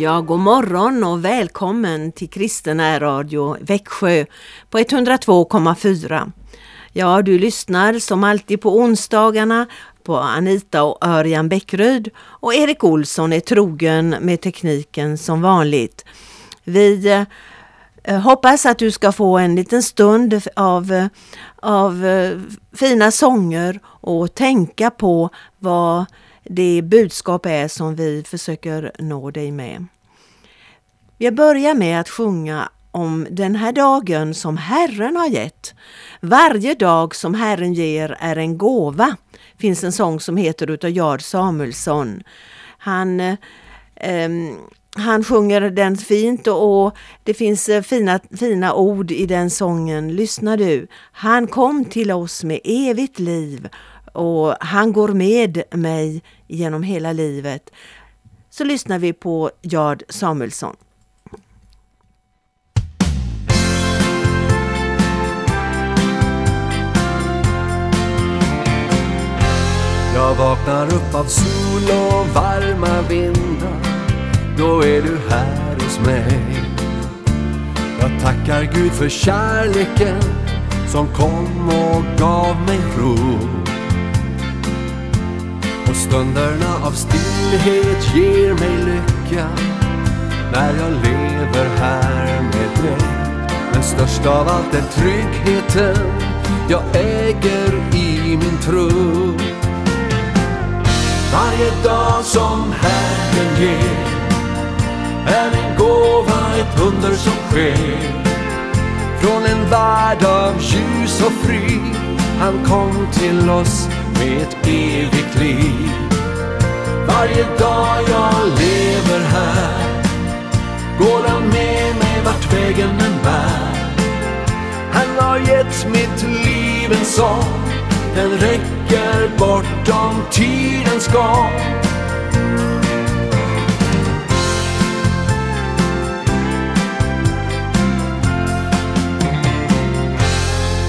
Ja, god morgon och välkommen till Kristen Radio Växjö på 102,4. Ja, du lyssnar som alltid på onsdagarna på Anita och Örjan Bäckryd och Erik Olsson är trogen med tekniken som vanligt. Vi eh, hoppas att du ska få en liten stund av, av eh, fina sånger och tänka på vad det budskap är som vi försöker nå dig med. Jag börjar med att sjunga om den här dagen som Herren har gett. Varje dag som Herren ger är en gåva. finns en sång som heter utav Jard Samuelsson. Han, eh, han sjunger den fint och, och det finns eh, fina, fina ord i den sången. Lyssna du. Han kom till oss med evigt liv och han går med mig genom hela livet. Så lyssnar vi på Jard Samuelsson. Jag vaknar upp av sol och varma vindar Då är du här hos mig Jag tackar Gud för kärleken som kom och gav mig ro och stunderna av stillhet ger mig lycka. När jag lever här med dig. Men störst av allt är tryggheten jag äger i min tro. Varje dag som Herren ger är en gåva, ett under som sker. Från en värld av ljus och frid han kom till oss med ett evigt liv. Varje dag jag lever här går han med mig vart vägen än bär. Han har gett mitt liv en sång den räcker bortom tidens gång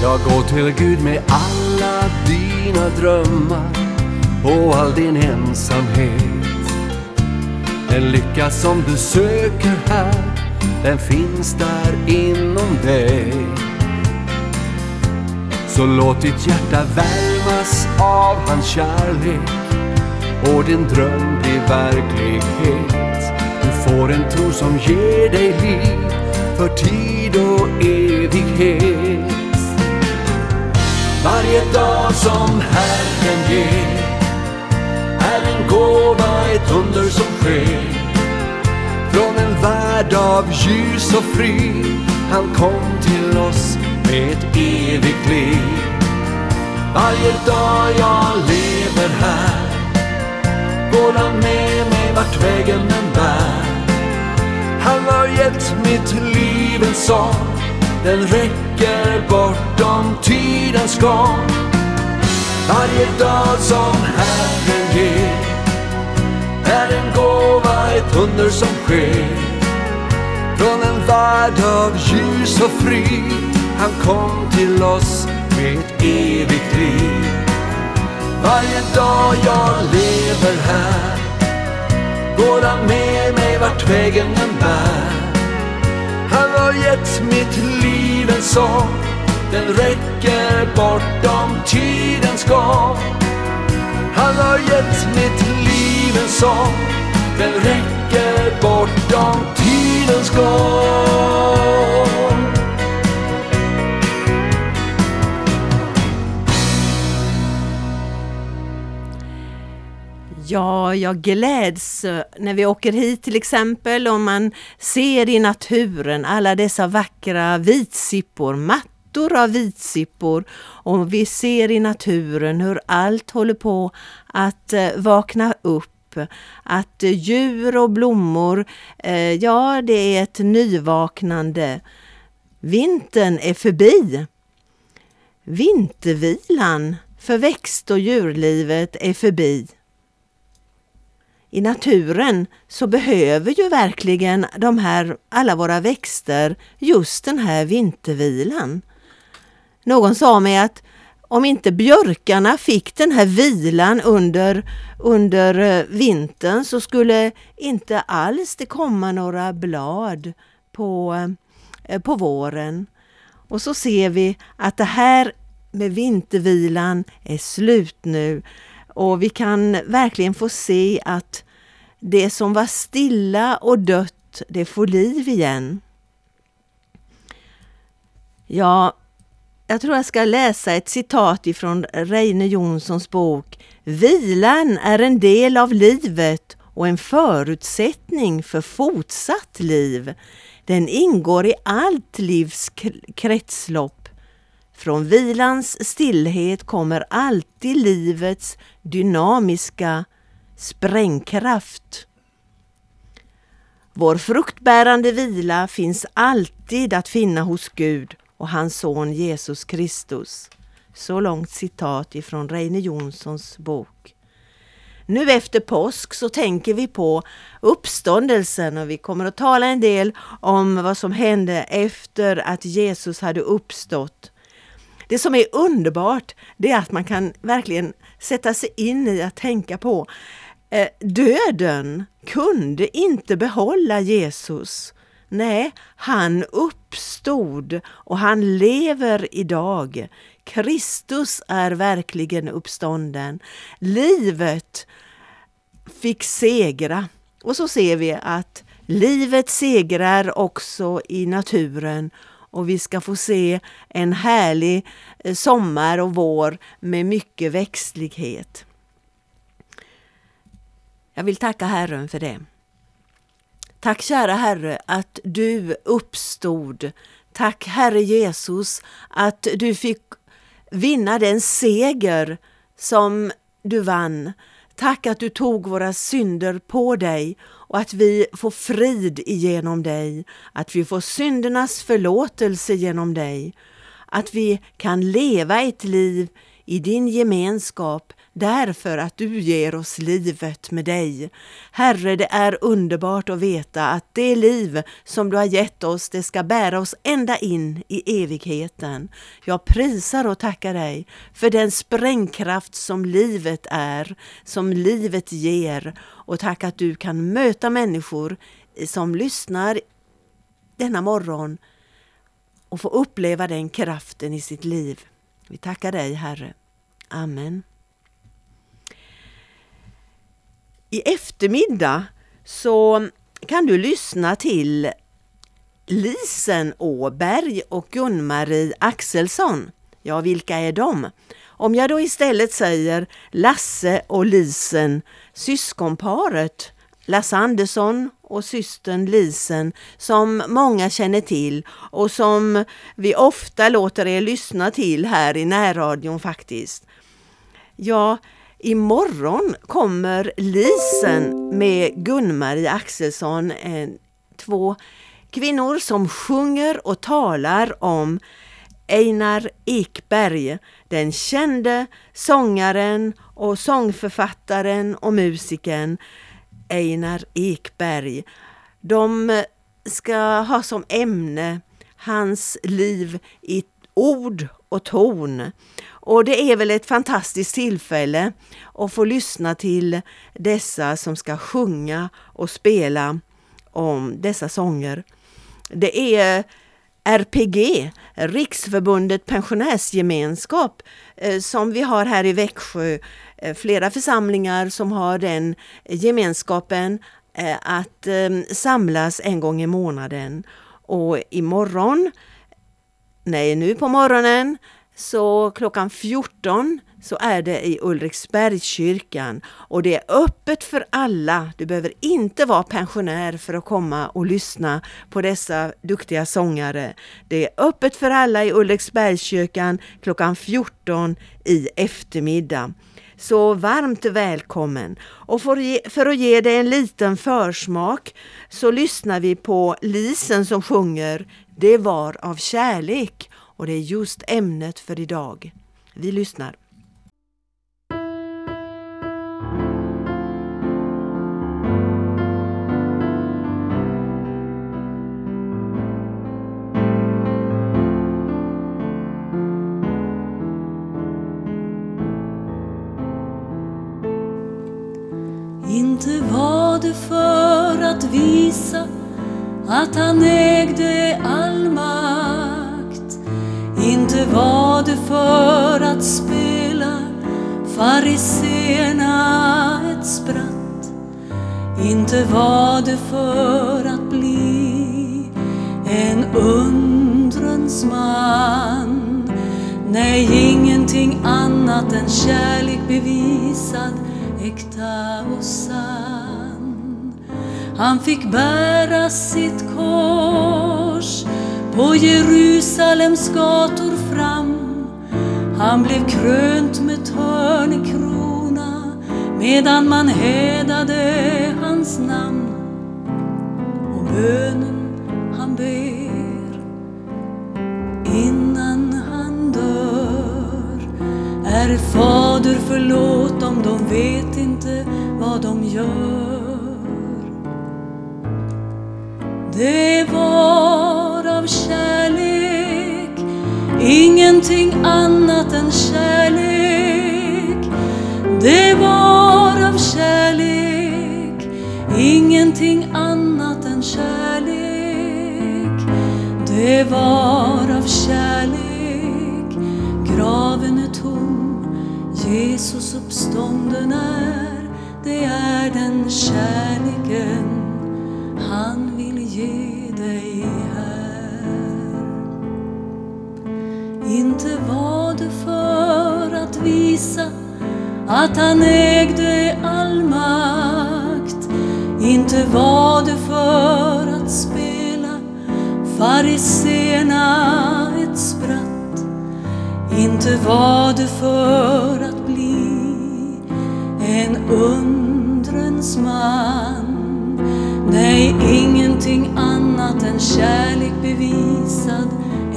Jag går till Gud med allt, alla dina drömmar och all din ensamhet. Den lycka som du söker här, den finns där inom dig. Så låt ditt hjärta värmas av hans kärlek och din dröm blir verklighet. Du får en tro som ger dig liv för tid och evighet. Varje dag som Herren ger är en gåva, ett under som sker. Från en värld av ljus och frid han kom till oss med ett evigt liv. Varje dag jag lever här går han med mig vart vägen än bär. Han har gett mitt liv en sång, den räcker bortom tidens gång. Varje dag som Herren ger är en gåva, ett under som sker. Från en värld av ljus och frid han kom till oss med ett evigt liv. Varje dag jag lever här går han med mig vart vägen än bär. Han har gett mitt liv en sång, den räcker bortom tidens gång. Han har gett mitt liv en sång, den räcker bortom tidens gång. Ja, jag gläds eh, när vi åker hit till exempel och man ser i naturen alla dessa vackra vitsippor, mattor av vitsippor och vi ser i naturen hur allt håller på att eh, vakna upp att eh, djur och blommor, ja det är ett nyvaknande. Vintern är förbi. Vintervilan för växt och djurlivet är förbi i naturen så behöver ju verkligen de här, alla våra växter just den här vintervilan. Någon sa mig att om inte björkarna fick den här vilan under, under eh, vintern så skulle inte alls det komma några blad på, eh, på våren. Och så ser vi att det här med vintervilan är slut nu och vi kan verkligen få se att det som var stilla och dött, det får liv igen. Ja, jag tror jag ska läsa ett citat ifrån Reine Jonssons bok Vilan är en del av livet och en förutsättning för fortsatt liv. Den ingår i allt livs kretslopp. Från vilans stillhet kommer alltid livets dynamiska sprängkraft. Vår fruktbärande vila finns alltid att finna hos Gud och hans son Jesus Kristus. Så långt citat ifrån Reine Jonssons bok. Nu efter påsk så tänker vi på uppståndelsen och vi kommer att tala en del om vad som hände efter att Jesus hade uppstått. Det som är underbart det är att man kan verkligen sätta sig in i att tänka på eh, döden kunde inte behålla Jesus. Nej, han uppstod och han lever idag. Kristus är verkligen uppstånden. Livet fick segra. Och så ser vi att livet segrar också i naturen och vi ska få se en härlig eh, sommar och vår med mycket växtlighet. Jag vill tacka Herren för det. Tack kära Herre att du uppstod. Tack Herre Jesus att du fick vinna den seger som du vann. Tack att du tog våra synder på dig och att vi får frid genom dig, att vi får syndernas förlåtelse genom dig, att vi kan leva ett liv i din gemenskap därför att du ger oss livet med dig. Herre, det är underbart att veta att det liv som du har gett oss, det ska bära oss ända in i evigheten. Jag prisar och tackar dig för den sprängkraft som livet är, som livet ger och tack att du kan möta människor som lyssnar denna morgon och få uppleva den kraften i sitt liv. Vi tackar dig Herre. Amen. I eftermiddag så kan du lyssna till Lisen Åberg och Gun-Marie Axelsson. Ja, vilka är de? Om jag då istället säger Lasse och Lisen, syskonparet Lasse Andersson och systern Lisen som många känner till och som vi ofta låter er lyssna till här i närradion faktiskt. Ja, Imorgon kommer Lisen med Gun-Marie Axelsson, eh, två kvinnor som sjunger och talar om Einar Ekberg, den kände sångaren och sångförfattaren och musikern Einar Ekberg. De ska ha som ämne hans liv i ord och ton. Och det är väl ett fantastiskt tillfälle att få lyssna till dessa som ska sjunga och spela om dessa sånger. Det är RPG, Riksförbundet Pensionärsgemenskap, eh, som vi har här i Växjö. Eh, flera församlingar som har den gemenskapen eh, att samlas en gång i månaden. Och imorgon, nej nu på morgonen, så klockan 14 så är det i Ulriksbergskyrkan och det är öppet för alla. Du behöver inte vara pensionär för att komma och lyssna på dessa duktiga sångare. Det är öppet för alla i Ulriksbergskyrkan klockan 14 i eftermiddag. Så varmt välkommen! Och för, ge, för att ge dig en liten försmak så lyssnar vi på Lisen som sjunger Det var av kärlek och det är just ämnet för idag. Vi lyssnar. Var det för att visa att han ägde all makt. Inte var det för att spela fariséerna ett spratt. Inte var det för att bli en undrens man. Nej, ingenting annat än kärlek bevisad, äkta och sann. Han fick bära sitt kors på Jerusalems gator fram. Han blev krönt med törnekrona medan man hädade hans namn. Och bönen han ber innan han dör är Fader förlåt dem, de vet inte vad de gör. Det var av kärlek, ingenting annat än kärlek. Det var av kärlek, ingenting annat än kärlek. Det var av kärlek, graven är tom, Jesus uppstånden är, det är den kärleken ge dig här. Inte var det för att visa att han ägde all makt. Inte var det för att spela fariséerna ett spratt. Inte var det för att bli en undrens man. Nej, någonting annat än kärlek bevisad,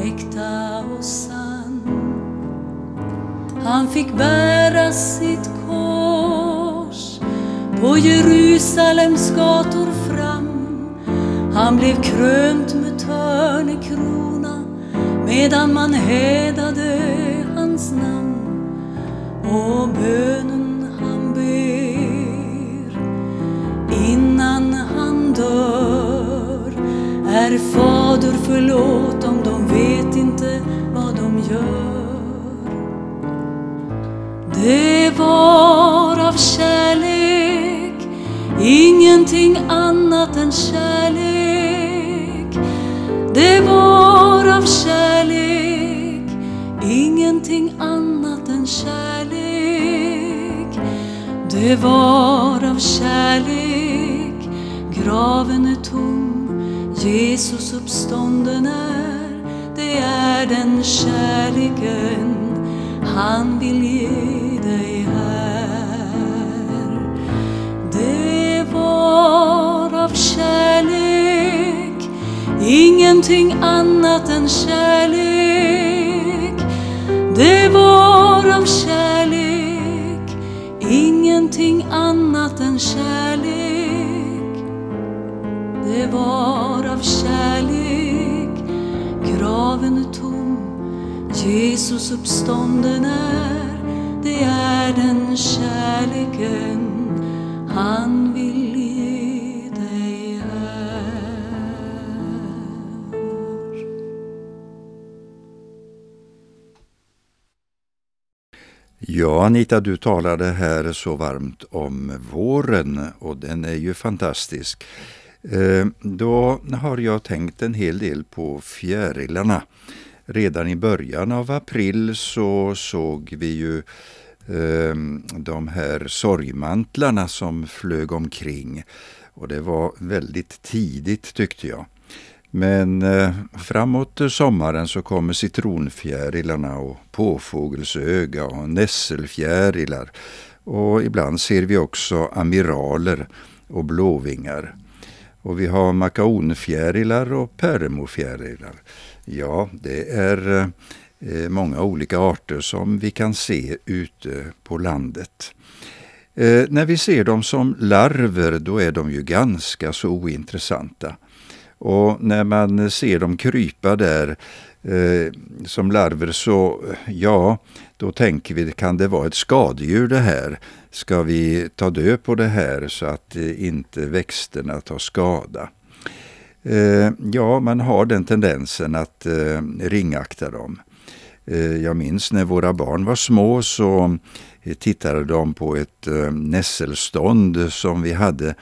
äkta och sann. Han fick bära sitt kors på Jerusalems gator fram. Han blev krönt med törnekrona medan man hädade hans namn. Och bönor förlåt dem, de vet inte vad de gör. Det var av kärlek, ingenting annat än kärlek. Det var av kärlek, ingenting annat än kärlek. Det var av kärlek, graven är tom, Jesus uppstånden är. Det är den kärleken han vill ge dig här. Det var av kärlek, ingenting annat än kärlek. Det var av kärlek, ingenting annat än kärlek. Det var av kärlek, graven är tom, Jesus uppstånden är. Det är den kärleken han vill ge dig här. Ja, Anita, du talade här så varmt om våren och den är ju fantastisk. Eh, då har jag tänkt en hel del på fjärilarna. Redan i början av april så såg vi ju ehm, de här sorgmantlarna som flög omkring. Och det var väldigt tidigt tyckte jag. Men eh, framåt sommaren så kommer citronfjärilarna och påfågelsöga och nässelfjärilar. Och ibland ser vi också amiraler och blåvingar. Och vi har makaonfjärilar och pärmofjärilar. Ja, det är eh, många olika arter som vi kan se ute på landet. Eh, när vi ser dem som larver då är de ju ganska så ointressanta. Och när man ser dem krypa där eh, som larver så, ja, då tänker vi, kan det vara ett skadedjur det här? Ska vi ta död på det här så att eh, inte växterna tar skada? Eh, ja, man har den tendensen att eh, ringakta dem. Eh, jag minns när våra barn var små så eh, tittade de på ett eh, nässelstånd som vi hade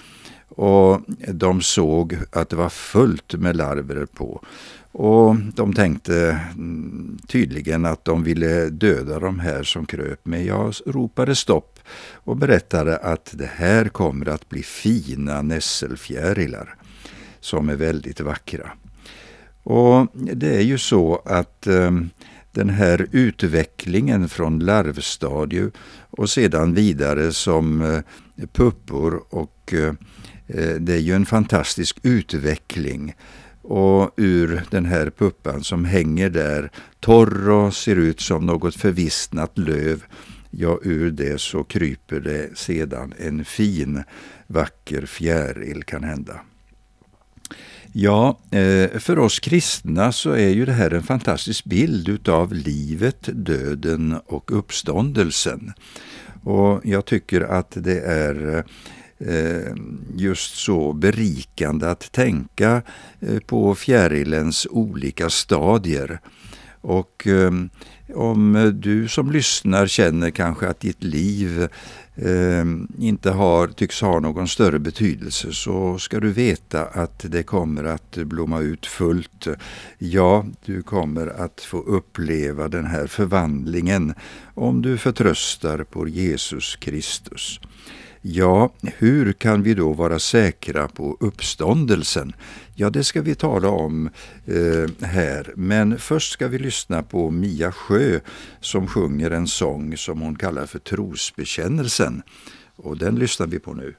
och de såg att det var fullt med larver på. Och de tänkte mm, tydligen att de ville döda de här som kröp, men jag ropade stopp och berättade att det här kommer att bli fina nässelfjärilar som är väldigt vackra. Och det är ju så att ehm, den här utvecklingen från larvstadium och sedan vidare som eh, puppor och eh, Eh, det är ju en fantastisk utveckling. Och ur den här puppan som hänger där torr och ser ut som något förvissnat löv, ja ur det så kryper det sedan en fin vacker fjäril kan hända. Ja, eh, för oss kristna så är ju det här en fantastisk bild utav livet, döden och uppståndelsen. Och jag tycker att det är eh, Eh, just så berikande att tänka eh, på fjärilens olika stadier. Och eh, om du som lyssnar känner kanske att ditt liv inte har, tycks ha någon större betydelse så ska du veta att det kommer att blomma ut fullt. Ja, du kommer att få uppleva den här förvandlingen om du förtröstar på Jesus Kristus. Ja, hur kan vi då vara säkra på uppståndelsen? Ja, det ska vi tala om eh, här. Men först ska vi lyssna på Mia Sjö som sjunger en sång som hon kallar för trosbekännelsen. Och den lyssnar vi på nu.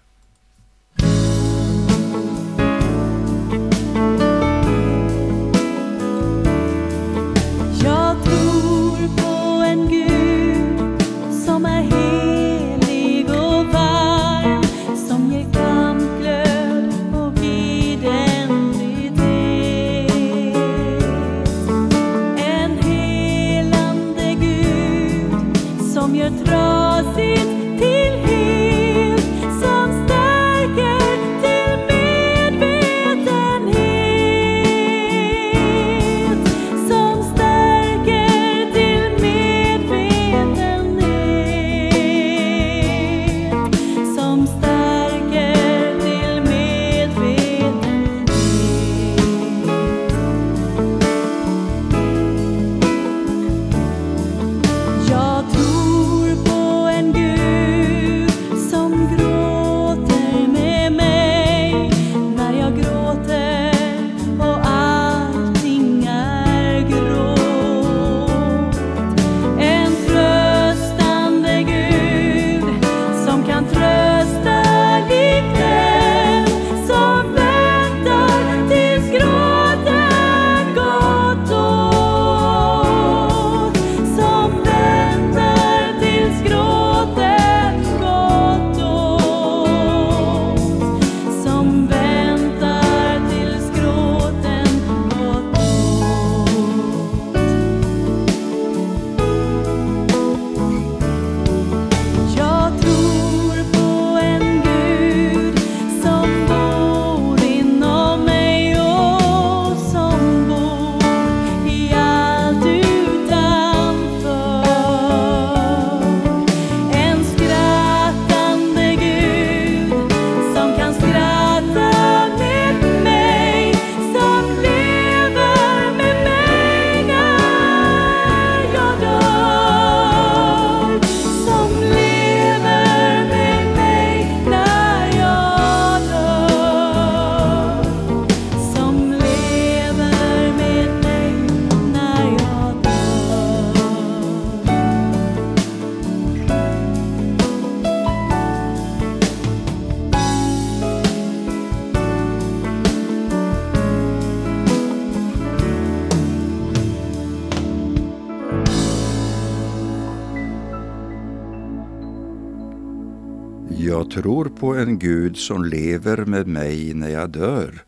Jag tror på en Gud som lever med mig när jag dör.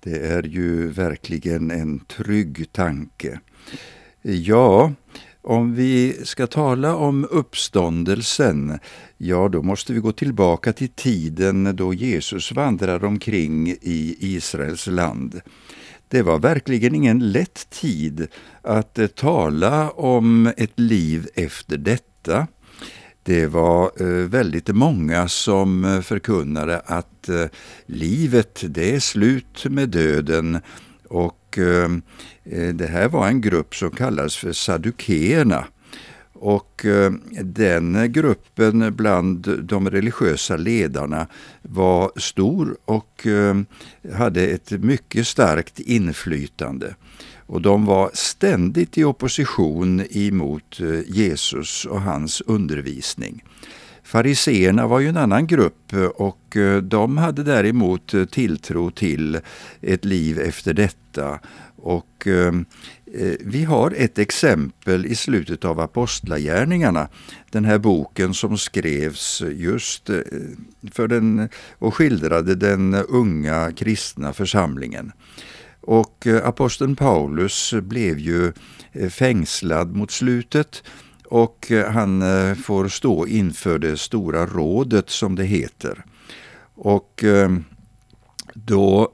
Det är ju verkligen en trygg tanke. Ja, om vi ska tala om uppståndelsen, ja då måste vi gå tillbaka till tiden då Jesus vandrar omkring i Israels land. Det var verkligen ingen lätt tid att tala om ett liv efter detta. Det var eh, väldigt många som eh, förkunnade att eh, livet det är slut med döden och det här var en grupp som kallades för Saddukeerna. Och den gruppen bland de religiösa ledarna var stor och hade ett mycket starkt inflytande. Och de var ständigt i opposition emot eh, Jesus och hans undervisning. Fariseerna var ju en annan grupp eh, och eh, de hade däremot tilltro till ett liv efter detta. Och vi har ett exempel i slutet av Apostlagärningarna, den här boken som skrevs just för den och skildrade den unga kristna församlingen. Och eh, aposteln Paulus blev ju eh, fängslad mot slutet och eh, han får stå inför det stora rådet som det heter. Och då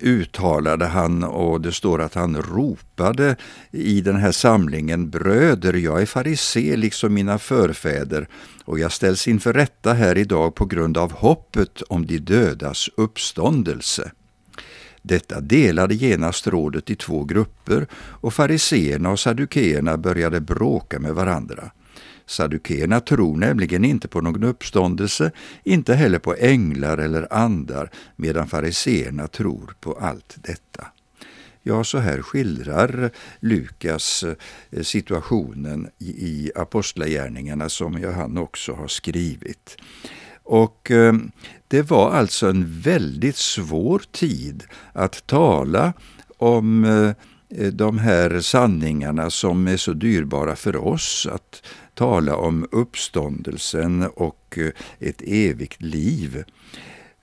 uttalade han, och det står att han ropade i den här samlingen, Bröder, jag är farisé liksom mina förfäder och jag ställs inför rätta här idag på grund av hoppet om de dödas uppståndelse. Detta delade genast rådet i två grupper och fariseerna och saddukeerna började bråka med varandra. Saddukeerna tror nämligen inte på någon uppståndelse, inte heller på änglar eller andar, medan fariseerna tror på allt detta. Ja, så här skildrar Lukas eh, situationen i Apostlagärningarna som han också har skrivit. Och eh, det var alltså en väldigt svår tid att tala om eh, eh, de här sanningarna som är så dyrbara för oss, att tala om uppståndelsen och eh, ett evigt liv.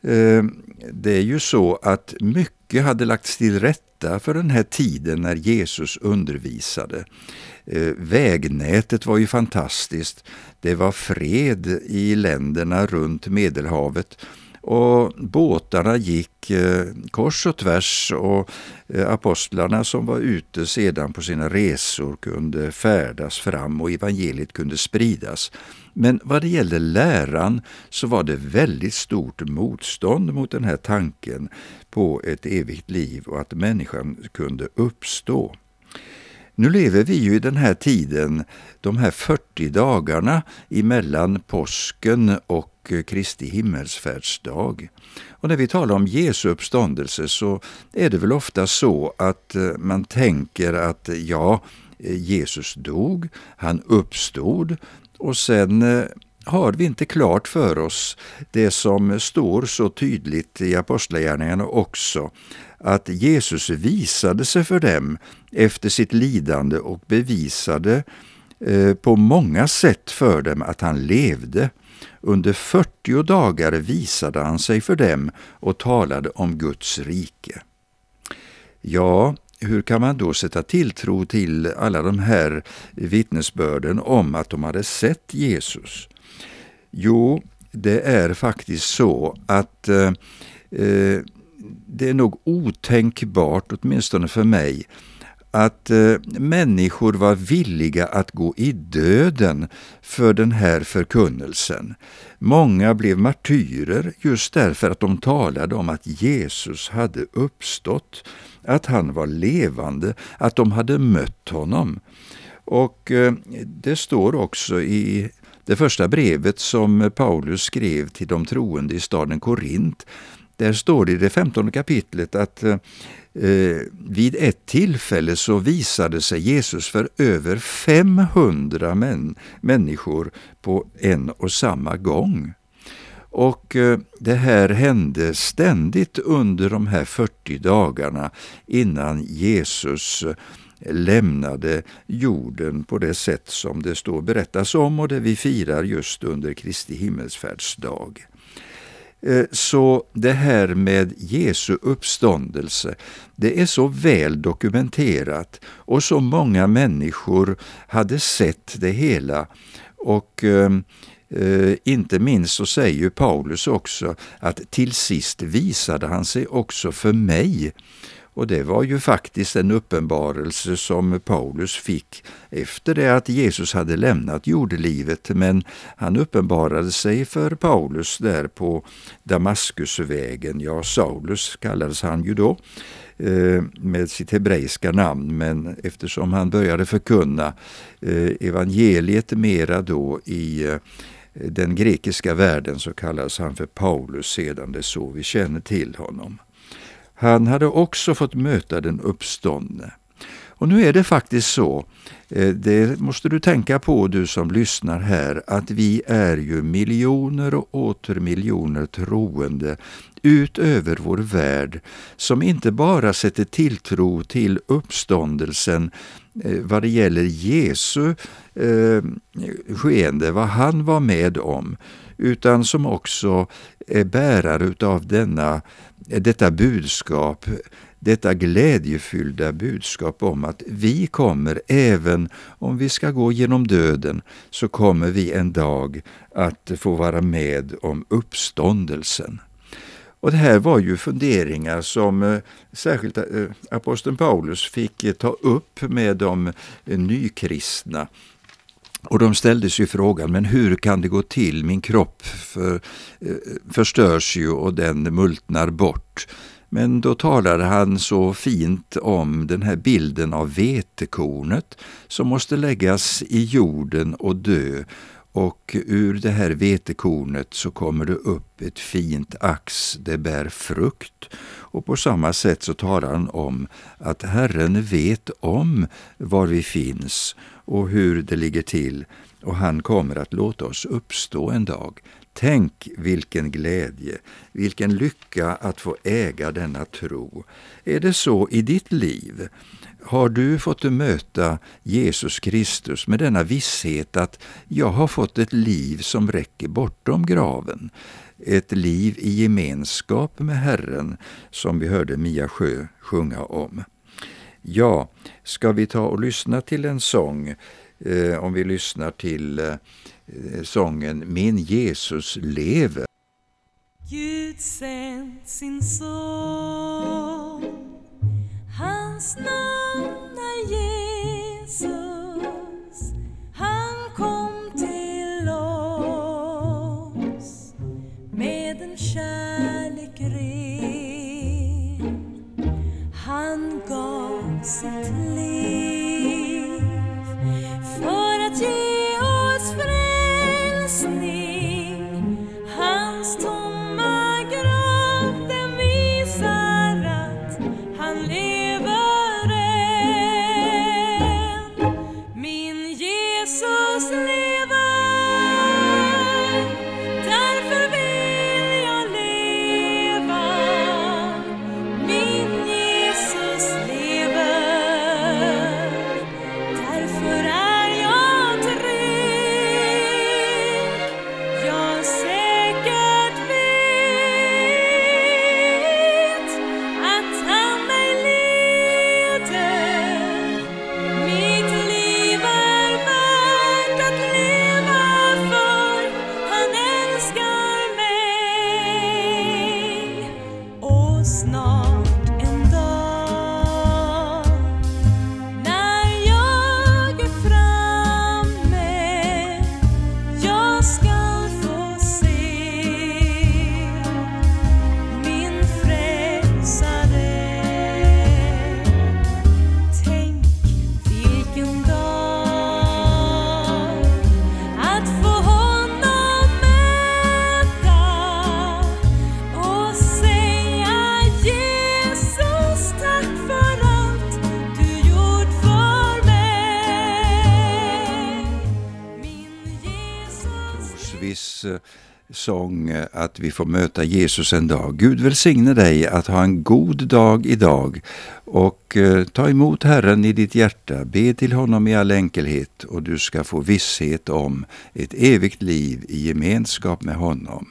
Eh, det är ju så att mycket hade lagts till rätta för den här tiden när Jesus undervisade. Eh, vägnätet var ju fantastiskt. Det var fred i länderna runt Medelhavet och båtarna gick eh, kors och tvärs och eh, apostlarna som var ute sedan på sina resor kunde färdas fram och evangeliet kunde spridas. Men vad det gällde läran så var det väldigt stort motstånd mot den här tanken på ett evigt liv och att människan kunde uppstå. Nu lever vi ju i den här tiden, de här 40 dagarna emellan påsken och Kristi himmelsfärdsdag. Och när vi talar om Jesu uppståndelse så är det väl ofta så att eh, man tänker att ja, eh, Jesus dog, han uppstod och sen eh, har vi inte klart för oss det som står så tydligt i Apostlagärningarna också, att Jesus visade sig för dem efter sitt lidande och bevisade eh, på många sätt för dem att han levde. Under 40 dagar visade han sig för dem och talade om Guds rike. Ja, hur kan man då sätta tilltro till alla de här vittnesbörden om att de hade sett Jesus? Jo, det är faktiskt så att eh, eh, det är nog otänkbart, åtminstone för mig, att eh, människor var villiga att gå i döden för den här förkunnelsen. Många blev martyrer just därför att de talade om att Jesus hade uppstått, att han var levande, att de hade mött honom. Och eh, det står också i det första brevet som Paulus skrev till de troende i staden Korint där står det i det femtonde kapitlet att eh, eh vid ett tillfälle så visade sig Jesus för över 500 män, människor på en och samma gång. Och eh, det här hände ständigt under de här 40 dagarna innan Jesus eh, lämnade jorden på det sätt som det står berättas om och det vi firar just under Kristi himmelsfärdsdag. Eh, så det här med Jesu uppståndelse, det är så väl dokumenterat och så många människor hade sett det hela. Och Uh, inte minst så säger Paulus också att till sist visade han sig också för mig. Och det var ju faktiskt en uppenbarelse som Paulus fick efter det att Jesus hade lämnat jordelivet, men han uppenbarade sig för Paulus där på Damaskusvägen. Ja, Saulus kallades han ju då eh, med sitt hebreiska namn, men eftersom han började förkunna eh, evangeliet mera då i den grekiska världen så kallades han för Paulus sedan, det så vi känner till honom. Han hade också fått möta den uppståndne. Och nu är det faktiskt så, eh, det måste du tänka på du som lyssnar här, att vi är ju miljoner och åter miljoner troende ut över vår värld som inte bara sätter tilltro till uppståndelsen eh, vad det gäller Jesu eh, skeende, vad han var med om, utan som också är bärare utav denna eh, detta budskap, detta glädjefyllda budskap om att vi kommer, även om vi ska gå genom döden, så kommer vi en dag att få vara med om uppståndelsen. Och Det här var ju funderingar som eh, särskilt eh, aposteln Paulus fick eh, ta upp med de eh, nykristna och de ställde sig frågan, men hur kan det gå till? Min kropp för, eh, förstörs ju och den multnar bort. Men då talade han så fint om den här bilden av vetekornet som måste läggas i jorden och dö. Och ur det här vetekornet så kommer det upp ett fint ax, det bär frukt. Och på samma sätt så talar han om att Herren vet om var vi finns och hur det ligger till och han kommer att låta oss uppstå en dag. Tänk vilken glädje, vilken lycka att få äga denna tro. Är det så i ditt liv? Har du fått möta Jesus Kristus med denna visshet att jag har fått ett liv som räcker bortom graven? Ett liv i gemenskap med Herren, som vi hörde Mia Sjö sjunga om. Ja, ska vi ta och lyssna till en sång? Eh, om vi lyssnar till eh, Eh, sången Min Jesus lever. Gud sänt sin son. Hans namn är Jesus. Han kom till oss med en kärlek ren. Han gav sitt liv sång eh, att vi får möta Jesus en dag. Gud välsigne dig att ha en god dag idag och eh, ta emot Herren i ditt hjärta, be till honom i all enkelhet och du ska få visshet om ett evigt liv i gemenskap med honom.